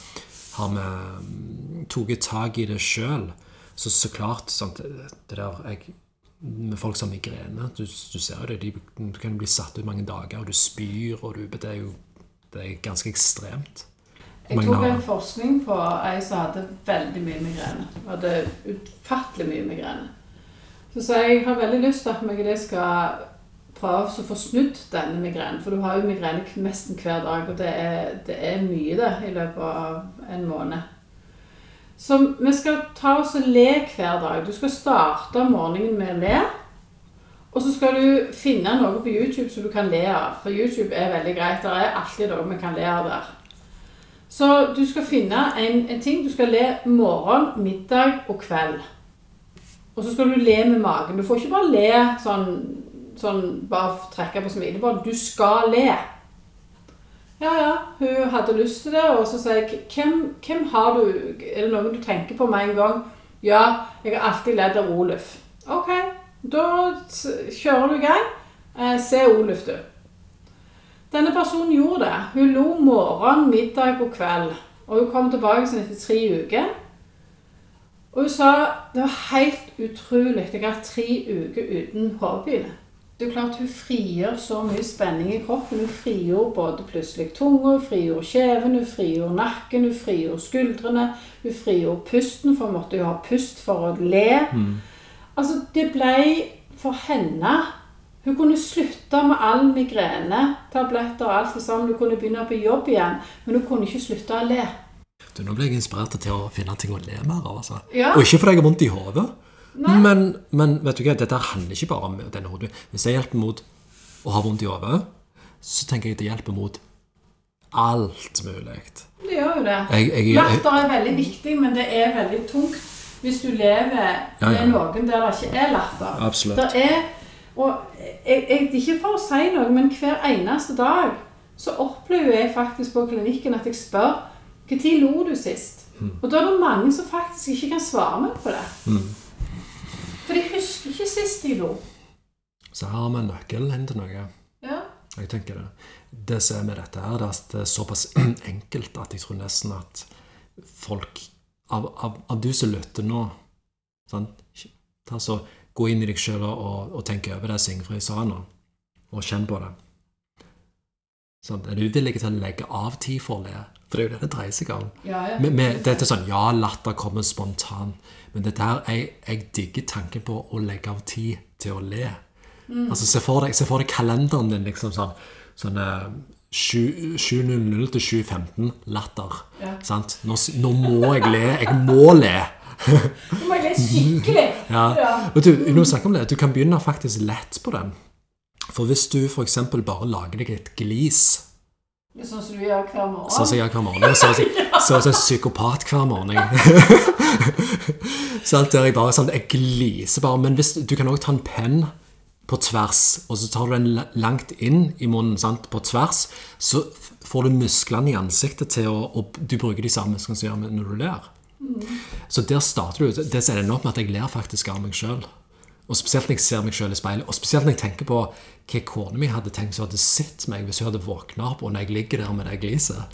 har vi mm, tatt tak i det sjøl? Så, så klart sant? det der jeg, Med folk som har migrene du, du ser jo det, de, du kan bli satt ut mange dager, og du spyr, og du, det er jo det er ganske ekstremt. Jeg tok en forskning på ei som hadde veldig mye migrene. Hadde utfattelig mye migrene. Så sa jeg jeg har veldig lyst til at meg det skal prøve å få snudd denne migrenen. For du har jo migrene nesten hver dag, og det er, det er mye det i løpet av en måned. Så vi skal ta oss og le hver dag. Du skal starte morgenen med å le. Og så skal du finne noe på YouTube som du kan le av. For YouTube er veldig greit. Det er alltid noe vi kan le av der. Så du skal finne en, en ting. Du skal le morgen, middag og kveld. Og så skal du le med magen. Du får ikke bare le sånn, sånn bare trekke på smilebånd. Du skal le. Ja, ja, hun hadde lyst til det, og så sier jeg hvem, hvem har du Er det noen du tenker på med en gang? Ja, jeg har alltid ledd av Oluf. Ok, da kjører du i gang. Eh, se Oluf, du. Denne personen gjorde det. Hun lo morgen, middag og kveld. Og hun kom tilbake sånn etter tre uker. Og hun sa det var helt utrolig. Jeg har tre uker uten hodepine. Det er klart Hun frigjør så mye spenning i kroppen. Hun frigjorde både plutselig tunga, hun frigjorde kjeven, hun frigjorde nakken, hun frigjorde skuldrene. Hun frigjorde pusten, for hun måtte jo ha pust for å le. Altså, det ble for henne Hun kunne slutte med all migrene, tabletter og alt det sammen. Hun kunne begynne på jobb igjen, men hun kunne ikke slutte å le. Du, nå ble jeg inspirert til å finne ting å le mer av. Altså. Ja. Og ikke fordi jeg har vondt i hodet. Men, men vet du hva, dette handler ikke bare om denne hodet. Hvis jeg hjelper mot å ha vondt i hodet, så tenker jeg at det hjelper mot alt mulig. Det gjør jo det. Jeg, jeg, jeg, Latter er veldig viktig, men det er veldig tungt hvis du lever Ja, ja. med noen der det ikke er latter. Absolutt. Det er, og jeg, jeg, ikke for å si noe, men hver eneste dag så opplever jeg faktisk på klinikken at jeg spør når lo du sist? Mm. Og da er det mange som faktisk ikke kan svare meg på det. For de husker ikke sist de lo. så har vi nøkkelen inn til noe. Ja. Jeg tenker det. Det som er med dette her, det er at det er såpass enkelt at jeg tror nesten at folk Av, av, av du som lytter nå sant? Ta så, Gå inn i deg sjøl og, og tenk over det Singfrid sa nå, og kjenn på det. Sant? Er du villig til å legge av tid for? For det er jo det det dreier seg om. Ja, ja. Med, med, dette er sånn, Ja, latter kommer spontan. men det der jeg, jeg digger tanken på å legge av tid til å le. Altså, Se for deg, se for deg kalenderen din liksom sånn, sånn eh, 7 7.00 til 7.15 latter. Ja. Sant? Nå, nå må jeg le. Jeg må le. Nå må jeg le skikkelig. Ja. Ja. Og du, når vi snakker om det, du kan begynne faktisk lett på den. For hvis du f.eks. bare lager deg et glis Sånn som du gjør hver morgen. Sånn som jeg gjør hver morgen. Sånn som en psykopat hver morgen. så alt der jeg bare sånn, jeg gliser bare. Men hvis, du kan også ta en penn på tvers, og så tar du den langt inn i munnen sant, på tvers, så får du musklene i ansiktet til å Og du bruker de samme musklene som gjør når du ler. Så der starter du. Det ender opp med at jeg ler faktisk av meg sjøl. Og spesielt når jeg ser meg sjøl i speilet. Og spesielt når jeg tenker på hva kona mi hadde tenkt som hadde sett meg hvis hun hadde våkna opp og når jeg ligger der med det gliset.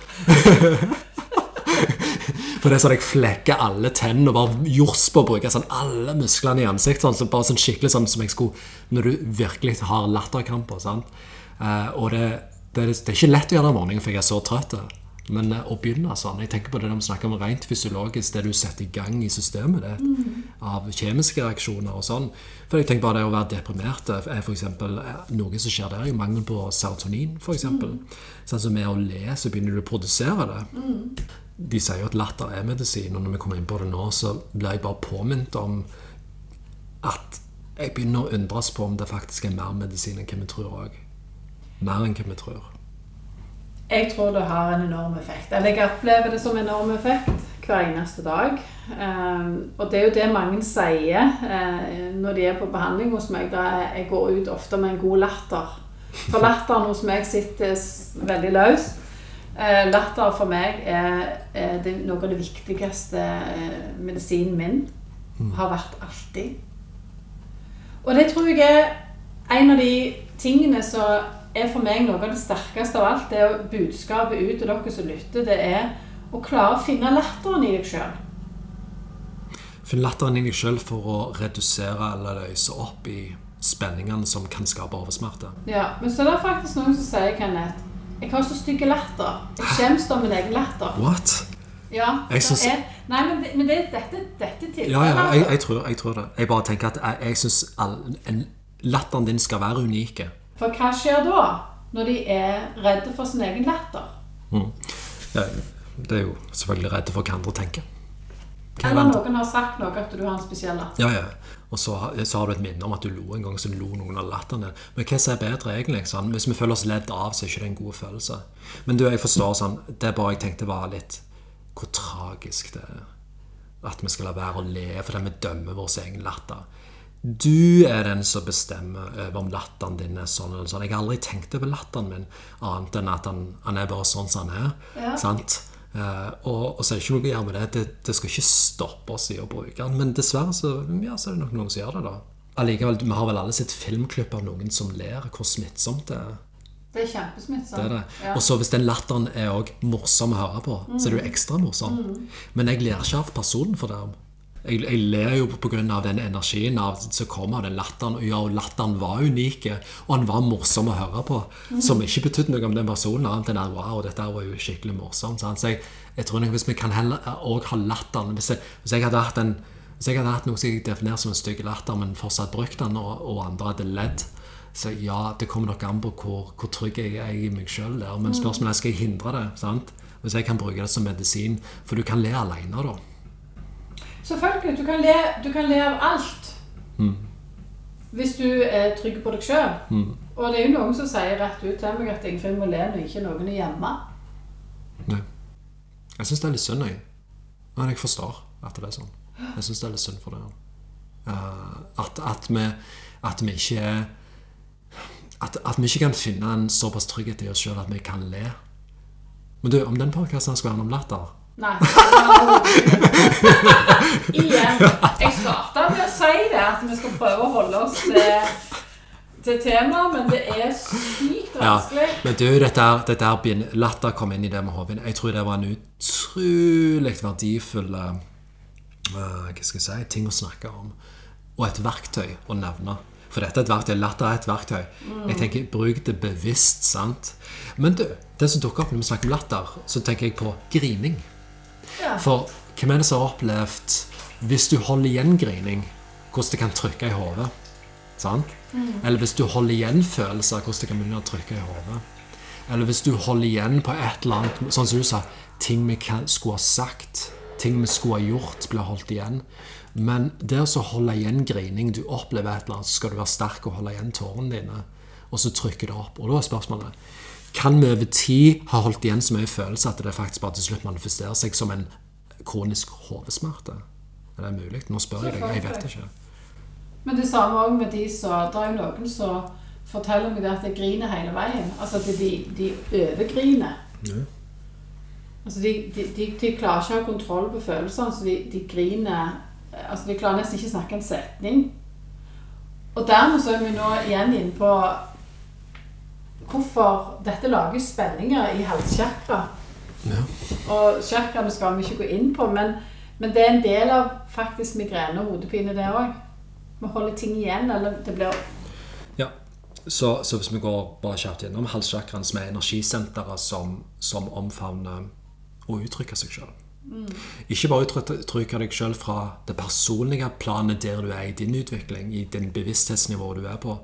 For det er sånn jeg flekker alle tennene og bare jors på å bruke sånn alle musklene i ansiktet. Sånn, så bare sånn skikkelig sånn som jeg skulle når du virkelig har latterkramper. sant? Uh, og det, det, det er ikke lett å gjøre det om morgenen, for jeg er så trøtt. Men eh, å begynne sånn Jeg tenker på det de snakker om rent fysiologisk, det du setter i gang i systemet ditt av kjemiske reaksjoner og sånn. For jeg tenker bare det å være deprimert er for eksempel, eh, Noe som skjer der, er jo mangel på serotonin, f.eks. Mm. Sånn som med å le, så begynner du å produsere det. De sier jo at latter er medisin, og når vi kommer inn på det nå, så blir jeg bare påminnet om at jeg begynner å undres på om det faktisk er mer medisin enn hva vi tror òg. Mer enn hva vi tror. Jeg tror det har en enorm effekt. Eller jeg opplever det som en enorm effekt hver eneste dag. Um, og det er jo det mange sier uh, når de er på behandling hos meg. Da jeg- går ut ofte med en god latter. For latteren hos meg sitter veldig løs. Uh, latter for meg er, er det, noe av det viktigste uh, medisinen min. Har vært alltid. Og det tror jeg er en av de tingene som er for meg noe av det sterkeste av alt. Det er budskapet ut til dere som lytter. Det er å klare å finne latteren i deg sjøl. Finn latteren i deg sjøl for å redusere eller løse opp i spenningene som kan skape oversmerte. Ja, men så er det faktisk noen som sier, Kenneth Jeg har så stygg latter. Jeg skjemmes av min egen latter. What? Ja, Jeg det er, Nei, men, det, men det, dette, dette tilfellet Ja, ja, jeg, jeg, tror, jeg tror det. Jeg bare tenker at jeg, jeg syns latteren din skal være unike. For hva skjer da? Når de er redde for sin egen latter? Ja, det er jo selvfølgelig redde for hva andre tenker. Hva er Eller noen har sagt noe at du har en spesiell latter. Ja, ja. Og så, så har du et minne om at du lo en gang, så lo noen av latteren din. Men hva er bedre, egentlig? Sånn? Hvis vi føler oss ledd av, så er ikke det en god følelse. Men du, jeg forstår sånn Det er bare jeg tenkte var litt Hvor tragisk det er. At vi skal la være å le fordi vi dømmer vår egen latter. Du er den som bestemmer over om latteren din er sånn eller sånn. Jeg har aldri tenkt over latteren min annet enn at han, han er bare sånn som han er. Ja. Sant? Uh, og, og så er det ikke noe å gjøre med det. det. Det skal ikke stoppe oss i å bruke den. Men dessverre så, ja, så er det nok noen som gjør det, da. Allikevel, vi har vel alle sett filmklipp av noen som ler. Hvor smittsomt det er. Det er kjempesmittsomt. Det er det. Ja. Og så hvis den latteren er også morsom å høre på, så er det jo ekstra morsom. Men jeg ler ikke av personen for det. Jeg, jeg ler jo pga. den energien av, som kommer av den latteren. Ja, og latteren var unik, og han var morsom å høre på. Som ikke betydde noe om den personen, annet enn at wow, dette var jo skikkelig morsomt. Så jeg, jeg tror nok hvis vi kan heller òg ha latteren Hvis jeg, hvis jeg hadde hatt en hvis jeg hadde hatt noe som jeg definerer som en stygg latter, men fortsatt brukt den, og, og andre hadde ledd Så ja, det kommer nok an på hvor, hvor trygg jeg er i meg sjøl der. Men spørsmålet er skal jeg hindre det. sant? Hvis jeg kan bruke det som medisin For du kan le alene, da. Selvfølgelig. Du kan, le, du kan le av alt. Mm. Hvis du er trygg på deg sjøl. Mm. Og det er jo noen som sier rett ut til meg at Ingfinn må le når ikke noen er hjemme. Nei. Jeg syns det er litt synd, jeg. Men jeg forstår at det er sånn. Jeg syns det er litt synd for det. Uh, at, at, vi, at vi ikke at, at vi ikke kan finne en såpass trygghet i oss sjøl at vi kan le. Men du, om den podkasten skulle handle om latter Nei. Igjen. Jeg starta med å si det, at vi skal prøve å holde oss til, til temaet, men det er sykt Ja, men du, dette, dette er begynn- Latter kom inn i det med Håvin. Jeg tror det var en utrolig verdifull uh, hva skal jeg si, ting å snakke om. Og et verktøy å nevne. For dette er et verktøy. Latter er et verktøy. Jeg tenker, Bruk det bevisst. sant? Men du, det som dukker opp når vi snakker om latter, så tenker jeg på grining. Ja. For hvem er det som har opplevd Hvis du holder igjen grining, hvordan det kan trykke i hodet? Sant? Eller hvis du holder igjen følelser, hvordan det kan begynne å trykke i hodet? Eller hvis du holder igjen på et eller annet Sånn som du sa, ting vi skulle ha sagt, ting vi skulle ha gjort, blir holdt igjen. Men det å holde igjen grining, du opplever et eller annet, så skal du være sterk og holde igjen tårene dine. Og så trykker det opp. Og da er spørsmålet Kan vi over tid ha holdt igjen så mye følelse at det faktisk bare til slutt manifesterer seg som en kronisk hodesmerte? Er det mulig? Nå spør jeg deg. Jeg vet ikke. Men det samme òg med de som Det er jo noen som forteller meg det at de griner hele veien. Altså at de, de overgriner. Ja. Altså de, de, de, klarer ikke å ha kontroll på følelsene, så de, de griner Altså de klarer nesten ikke å snakke en setning. Og dermed så er vi nå igjen inne på hvorfor dette lager spenninger i halschakra. Ja. Og chakraene skal vi ikke gå inn på, men, men det er en del av faktisk migrene og hodepine, det òg. Vi holder ting igjen, eller det blir Ja. Så, så hvis vi går bare kjapt gjennom halschakraen, som er energisenteret som, som omfavner å uttrykke seg sjøl. Ikke bare uttrykke uttrykke deg sjøl fra det personlige planet der du er i din utvikling, i din bevissthetsnivå du er på,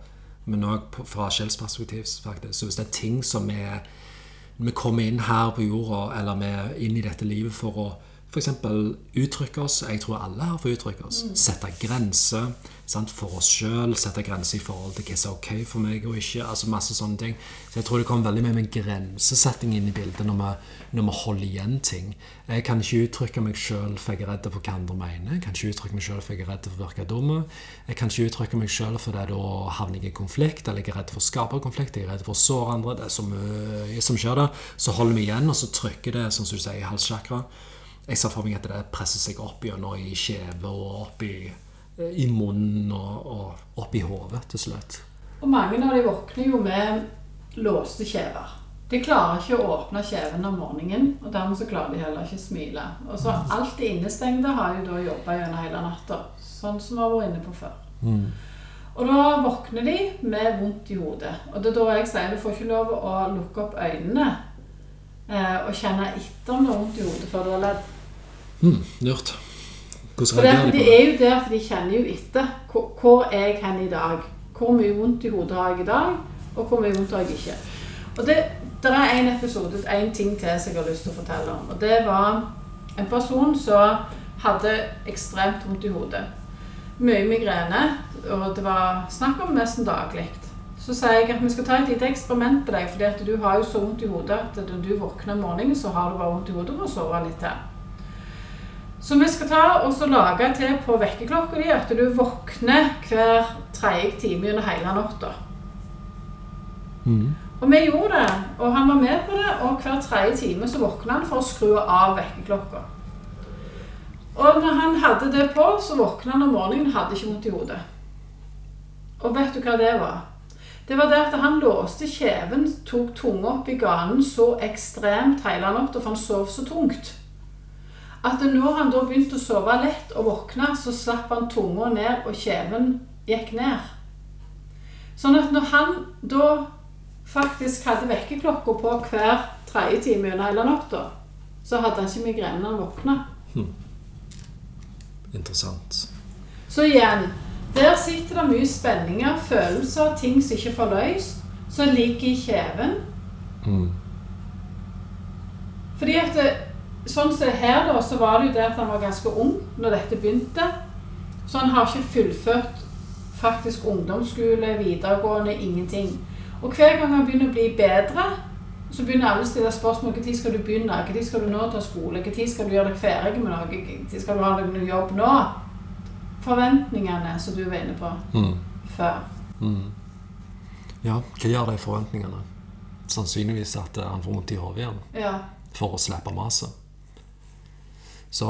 men òg fra sjelsperspektiv, faktisk. Så hvis det er ting som er Vi kommer inn her på jorda, eller vi er inn i dette livet for å f.eks. uttrykke oss. Jeg tror alle her får uttrykke oss. Sette grenser sant, for oss sjøl. Sette grenser i forhold til hva som er ok for meg og ikke. altså masse sånne ting. Så jeg tror det kommer veldig mye med grensesetting inn i bildet når vi, når vi holder igjen ting. Jeg kan ikke uttrykke meg sjøl for jeg er redd for hva andre mener. Jeg kan ikke uttrykke meg sjøl for jeg er redd for å virke dum. Jeg kan ikke uttrykke meg sjøl for det da havner jeg i konflikt, eller jeg er redd for å skape konflikt, jeg er redd for å såre andre. Det er så mye som skjer der. Så holder vi igjen, og så trykker det, sånn som du sier, i halschakra. Jeg ser for meg at det presser seg opp gjennom i kjeve og opp i, i munnen og, og opp i hodet til slutt. Og mange av de våkner jo med låste kjever. De klarer ikke å åpne kjeven om morgenen, og dermed så klarer de heller ikke å smile. Og så alt det innestengte har jo da jobba gjennom hele natta, sånn som vi har vært inne på før. Og da våkner de med vondt i hodet. Og det er da jeg sier du får ikke lov å lukke opp øynene eh, og kjenne etter om det er vondt i hodet før du Hmm, lurt. Hvordan reagerer de på det? er jo der, for de kjenner jo etter. Hvor, hvor er jeg hen i dag? Hvor mye vondt i hodet har jeg i dag? Og hvor mye vondt har jeg ikke? Og det, det er en episode, en ting til som jeg har lyst til å fortelle om. Og det var en person som hadde ekstremt vondt i hodet. Mye migrene, og det var snakk om nesten daglig. Så sier jeg at vi skal ta et lite eksperiment på deg, fordi at du har jo så vondt i hodet at når du våkner om morgenen, så har du bare vondt i hodet og må sove litt til. Så vi skal ta og så lage til på vekkerklokka di at du våkner hver tredje time gjennom hele natta. Mm. Og vi gjorde det, og han var med på det, og hver tredje time så våkna han for å skru av vekkerklokka. Og når han hadde det på, så våkna han om morgenen og hadde ikke vondt i hodet. Og vet du hva det var? Det var det at han låste kjeven, tok tunga opp i ganen så ekstremt hele natta, for han sov så tungt. At når han da begynte å sove lett og våkne, så slapp han tunga ned, og kjeven gikk ned. Sånn at når han da faktisk hadde vekkerklokka på hver tredje time gjennom hele natta, så hadde han ikke migrene når han våkna. Interessant. Så igjen, der sitter det mye spenninger, følelser, ting som ikke får løst, som ligger i kjeven. Mm. Fordi at det, sånn som her da, så var det jo det at han var ganske ung når dette begynte. Så han har ikke fullført faktisk ungdomsskole, videregående, ingenting. Og hver gang han begynner å bli bedre, så begynner alle å stille spørsmål når skal du begynne, når skal du nå ta skole, når skal du gjøre deg ferdig med noe, når skal du ha noen jobb nå? Forventningene som du var inne på Mm. før. Mm. Ja, hva gjør de forventningene? Sannsynligvis at eh, han får vondt i hodet igjen Ja. for å slippe maset. Så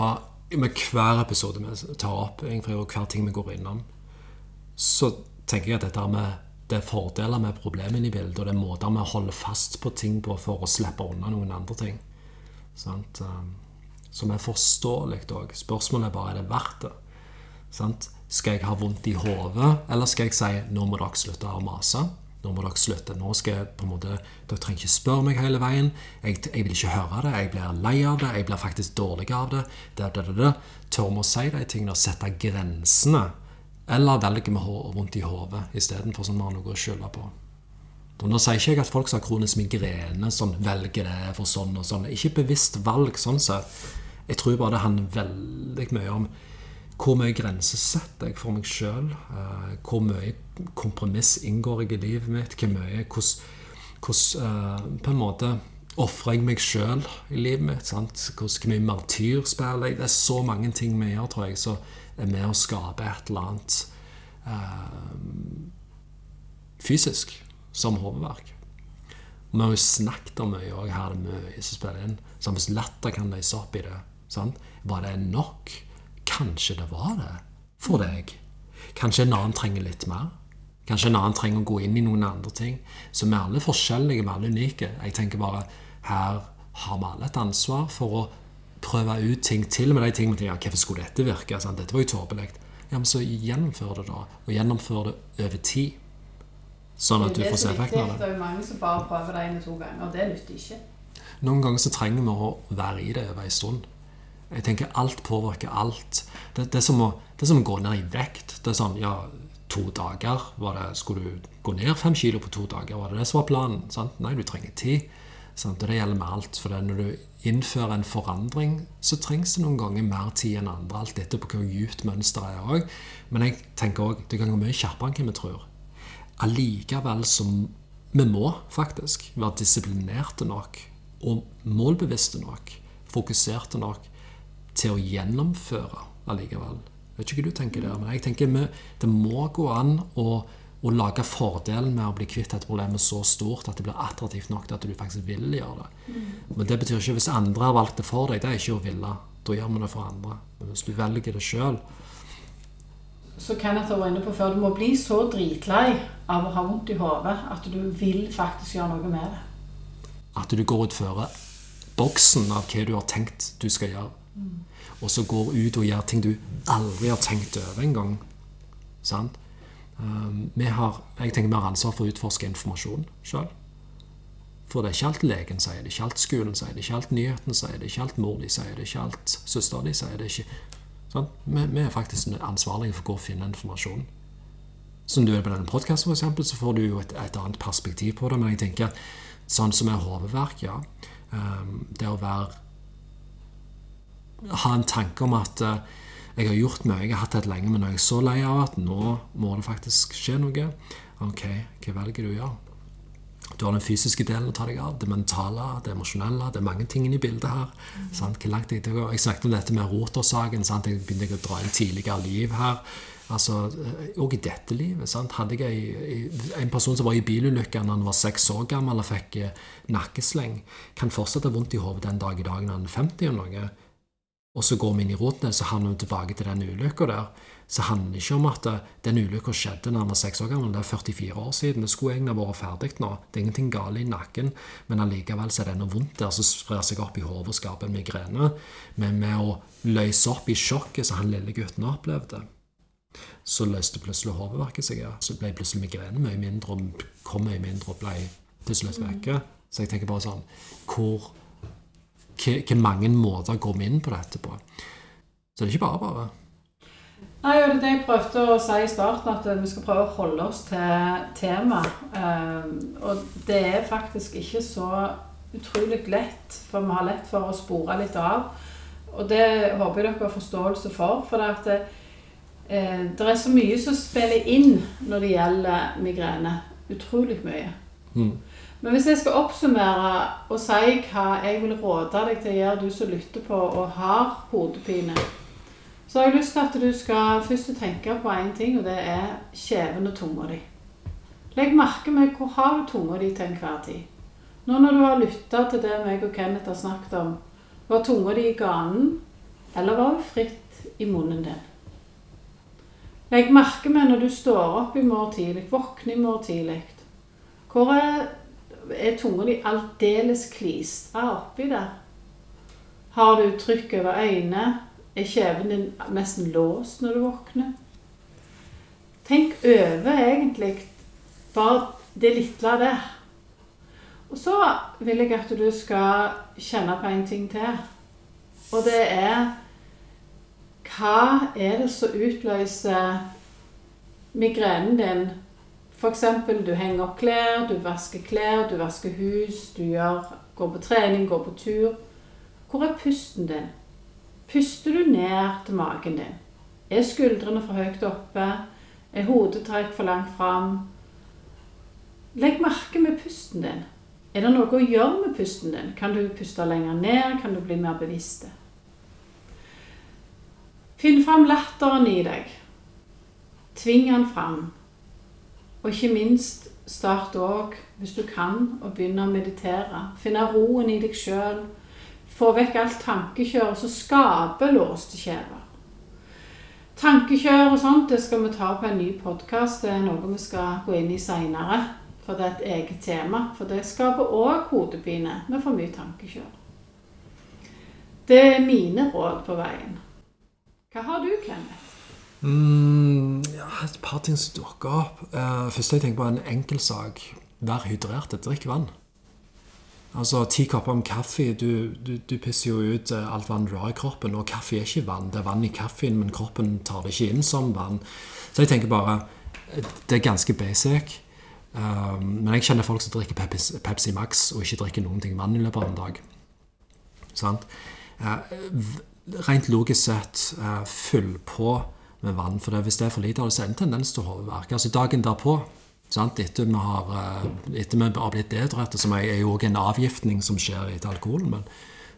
med hver episode vi tar opp, egentlig, og hver ting vi går innom, så tenker jeg at dette med det er fordeler med problemene i bildet, og det er måter vi holder fast på ting på for å slippe unna noen andre ting. Sant? Um, Som er forståelig òg. Spørsmålet er bare er det verdt det. Sant? Skal jeg ha vondt i hodet, eller skal jeg si nå må dere slutte å mase? Nå må dere slutte. Nå skal jeg på en måte, Dere trenger ikke spørre meg hele veien. Jeg, jeg vil ikke høre det. Jeg blir lei av det. Jeg blir faktisk dårlig av det. det, det, det, det. Tør vi å si de tingene og sette grensene? Eller velger vi hår vondt i hodet istedenfor som vi har noe å skylde på? Og Nå sier ikke jeg at folk som har kronisk migrene, sånn, velger det for sånn og sånn. Ikke bevisst valg sånn sett. Jeg tror bare det handler veldig mye om hvor mye grenser setter jeg for meg sjøl? hvor mye kompromiss inngår jeg i livet mitt? Hvor mye, hvordan, eh, på en måte ofrer jeg meg sjøl i livet mitt? Sant? Hvor mye martyr spiller jeg? Det er så mange ting vi gjør, tror jeg, som er med å skape et eller annet eh, fysisk, som hodeverk. Vi har jo snakket om mye, her er det mye som spiller inn. Så hvis latter kan løse opp i det, sant? var det nok? Kanskje det var det for deg. Kanskje en annen trenger litt mer. Kanskje en annen trenger å gå inn i noen andre ting. Så vi er alle forskjellige, vi er alle unike. Jeg tenker bare her har vi alle et ansvar for å prøve ut ting til med de tingene. Ja, hvorfor skulle dette virke? Sant? Dette var jo tåpelig. Ja, men så gjennomfør det, da. Og gjennomfør det over tid. Sånn at du får se effekten av det. Det er mange som bare prøver det én og to ganger, og det nytter ikke. Noen ganger så trenger vi å være i det over en stund. Jeg tenker Alt påvirker alt. Det, det, er som å, det er som å gå ned i vekt. Det er sånn, ja, to dager var det, Skulle du gå ned fem kilo på to dager? Var det det som var planen? Sant? Nei, du trenger tid. Sant? Og det gjelder med alt. For når du innfører en forandring, så trengs det noen ganger mer tid enn andre. Alt dette på hvor djupt mønsteret er òg. Men jeg tenker òg det kan gå mye kjappere enn hva vi tror. Allikevel som vi må faktisk være disiplinerte nok og målbevisste nok, fokuserte nok til å gjennomføre allikevel. Jeg vet ikke hva du tenker der, men jeg tenker vi, det må gå an å, å lage fordelen med å bli kvitt et problem så stort at det blir attraktivt nok til at du faktisk vil gjøre det. Men det betyr ikke hvis andre har valgt det for deg, det er ikke å ville. Da gjør vi det for andre. Men hvis du velger det sjøl, Så Kenneth var inne på før, du må bli så dritlei av å ha vondt i hodet at du vil faktisk gjøre noe med det. at du går utføre boksen av hva du har tenkt du skal gjøre. Og så går ut og gjør ting du aldri har tenkt over engang. Sant? Um, jeg tenker vi har ansvar for å utforske informasjon sjøl. For det er ikke alt legen sier det, ikke alt skolen sier det, ikke alt nyheten sier det, ikke alt mor de sier det, ikke alt søster de sier det. ikke... Sant? Vi, vi er faktisk ansvarlige for å gå og finne informasjon. Som du er på denne podkasten, så får du jo et, et annet perspektiv på det. Men jeg tenker at sånn som er hodeverk, ja. Um, det å være Ha en tanke om at uh, jeg har gjort mye, jeg har hatt det lenge, men nå er jeg så lei av at nå må det faktisk skje noe. Ok, hva velger du å gjøre? Du har den fysiske delen å ta deg av, det mentale, det emosjonelle. Det er mange ting i bildet her. Sant? Hvor langt jeg, jeg snakket om dette med rotersaken. Sant? Jeg begynte å dra inn tidligere liv her. Altså, Og i dette livet. Sant? Hadde jeg en person som var i bilulykke da han var seks år gammel og fikk eh, nakkesleng, kan fortsatt ha vondt i hodet den dag i dag når han er 50 eller noe. Og så går vi inn i roten, så havner vi tilbake til den ulykka der. Så handler det ikke om at eh, den ulykka skjedde da han var seks år gammel. Det er 44 år siden. Det skulle egentlig vært ferdig nå. Det er ingenting galt i nakken, men allikevel så er det noe vondt der som sprer seg opp i hodet og skaper en migrene. Men med å løse opp i sjokket som han lille gutten opplevde, så løste plutselig hodeverket seg. Ja. Så ble plutselig migrenen mye mindre og kom mye mindre og ble til slutt vekke. Så jeg tenker bare sånn Hvor hva mange måter går vi inn på dette på? Så det er ikke bare bare. Nei, og det er det jeg prøvde å si i starten, at vi skal prøve å holde oss til temaet. Um, og det er faktisk ikke så utrolig lett, for vi har lett for å spore litt av. Og det håper jeg dere har forståelse for. For det at det, eh, Det er så mye som spiller inn når det gjelder migrene. Utrolig mye. Mm. Men hvis jeg skal oppsummere og si hva jeg vil råde deg til å gjøre, du som lytter på og har hodepine, så har jeg lyst til at du skal først tenke på én ting, og det er kjeven og tunga di. Legg merke med hvor har du tunga di til enhver tid. Nå når du har lytta til det meg og Kenneth har snakket om, var tunga di i ganen, eller var hun fritt i munnen din? Legg merke med når du står opp i morgen tidlig, våkner i morgen tidlig. Hvor er, er tungen din aldeles klistra oppi der? Har du trykk over øynene? Er kjeven din nesten låst når du våkner? Tenk over egentlig bare det lille der. Og så vil jeg at du skal kjenne på en ting til. Og det er Hva er det som utløser migrenen din? F.eks. du henger opp klær, du vasker klær, du vasker hus, du gjør, går på trening, går på tur. Hvor er pusten din? Puster du ned til magen din? Er skuldrene for høyt oppe? Er hodetrekk for langt fram? Legg merke med pusten din. Er det noe å gjøre med pusten din? Kan du puste lenger ned? Kan du bli mer bevisst? Finn fram latteren i deg. Tving den fram. Og ikke minst start òg, hvis du kan, å begynne å meditere. Finne roen i deg sjøl. Få vekk alt tankekjør som skaper låste kjever. Tankekjør og sånt det skal vi ta på en ny podkast. Det er noe vi skal gå inn i seinere. For det er et eget tema. For det skaper òg hodepine med for mye tankekjør. Det er mine råd på veien. Hva har du, Kenneth? Mm, ja, et par ting som dukker opp. Uh, først jeg tenker på en enkel sak. Vær hydrert. Drikk vann. Altså, Ti kopper med kaffe du, du, du, pisser jo ut eh, alt vann du har i kroppen. Og kaffe er ikke vann. Det er vann i kaffen, men kroppen tar det ikke inn som vann. Så jeg tenker bare eh, Det er ganske basic. Um, men jeg kjenner folk som drikker Pepsi, Pepsi, Max og ikke drikker noen ting vann i løpet av en dag. Sant? Uh, rent logisk sett, uh, fyll på med vann. For det, hvis det er for lite, har det en tendens til å hodeverke. Altså dagen derpå Sant? Etter vi har, eh, etter vi har blitt dehydrerte, som er jo også en avgiftning som skjer etter alkoholen. men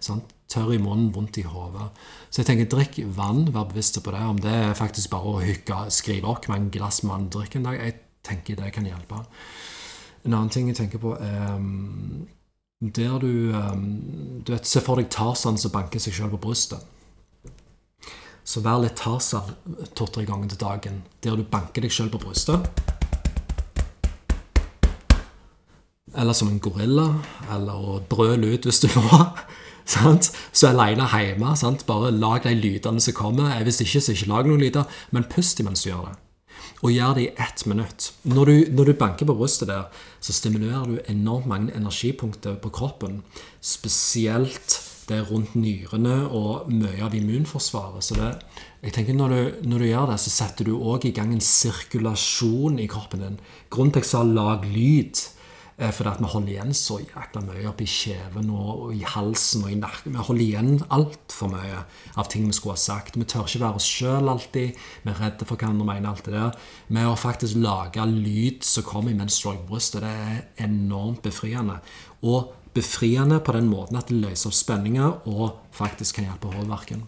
sant? Tørr i munnen, vondt i hodet. Så jeg tenker, drikk vann, vær bevisst på det. Om det er faktisk bare å hygge, skrive opp med en glass vann drikker en dag, jeg tenker det kan hjelpe. En annen ting jeg tenker på, um, der du, um, du vet, Se for deg Tarzan som banker seg sjøl på brystet. Så vær litt Tarzan to-tre ganger til dagen, der du banker deg sjøl på brystet. eller som en gorilla, eller å brøle ut hvis du må. Sant? Så aleine hjemme. Sant? Bare lag de lydene som kommer. Hvis ikke, så ikke lag noen lyder, men pust mens du gjør det. Og gjør det i ett minutt. Når du, når du banker på brystet der, så stimulerer du enormt mange energipunkter på kroppen. Spesielt det er rundt nyrene og mye av immunforsvaret. Så det, jeg tenker når du, når du gjør det, så setter du òg i gang en sirkulasjon i kroppen din. Grunnen til at jeg sa 'lag lyd', er fordi at vi holder igjen så jækla mye oppi kjeven og, og, i halsen og i nakken. Vi holder igjen altfor mye av ting vi skulle ha sagt. Vi tør ikke være oss sjøl alltid. Vi er redde for hva andre mener. alt det der. Med å faktisk lage lyd som kommer imens du har brystet, det er enormt befriende. Og befriende på den måten at det løser opp spenninger og faktisk kan hjelpe hårverken.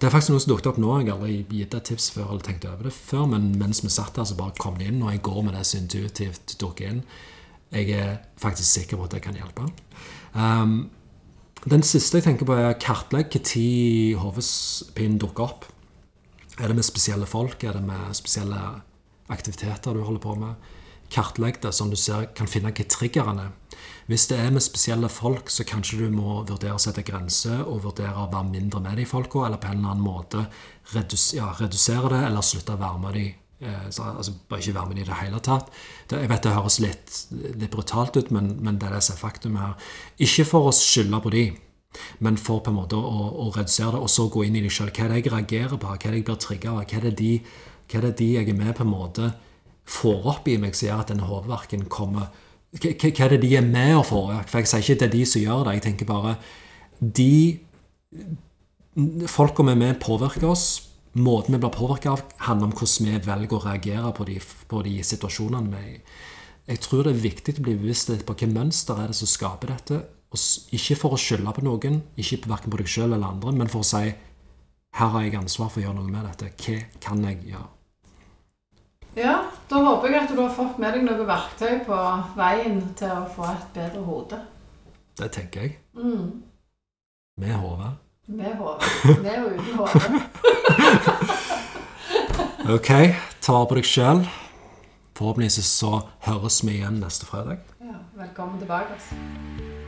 Det er faktisk noe som dukket opp nå. Jeg har aldri gitt et tips før eller tenkt over det før, men mens vi satt der, så bare kom det inn, og jeg går med det så intuitivt dukker inn. Jeg er faktisk sikker på at det kan hjelpe. Um, den siste jeg tenker på, er kartlegg når hodepinen dukker opp. Er det med spesielle folk? Er det med spesielle aktiviteter du holder på med? Kartlegg det, som du ser, kan finne hva triggeren er. Hvis det er med spesielle folk, så kanskje du må vurdere å sette grenser og vurdere å være mindre med de folka, eller på en eller annen måte redus ja, redusere det, eller slutte å være med de Eh, så, altså, bare ikke være med i det hele tatt. Det, jeg vet det høres litt, litt brutalt ut, men, men, det er det som er faktum her. Ikke for å skylde på de, men for på en måte å, å redusere det, og så gå inn i deg sjøl. Hva er det jeg reagerer på? Hva er det jeg blir trigga av? Hva er det de, hva er det de jeg er med på en måte får opp i meg som gjør at denne hodeverken kommer hva, er det de er med å få? For jeg sier ikke det er de som gjør det. Jeg tenker bare De folka vi er med, påvirker oss måten vi blir påvirka av, handler om hvordan vi velger å reagere på de, på de situasjonene vi er i. Jeg tror det er viktig å bli bevisst på hvilket mønster er det som skaper dette. Og ikke for å skylde på noen, ikke verken på deg sjøl eller andre, men for å si her har jeg ansvar for å gjøre noe med dette. Hva kan jeg gjøre? Ja, da håper jeg at du har fått med deg noen verktøy på veien til å få et bedre hode. Det tenker jeg. Mm. Med hodet. Med hodet. Med og uten hode. Ok, ta på deg sjøl. Forhåpentligvis så høres vi igjen neste fredag. Ja, velkommen tilbake. Altså.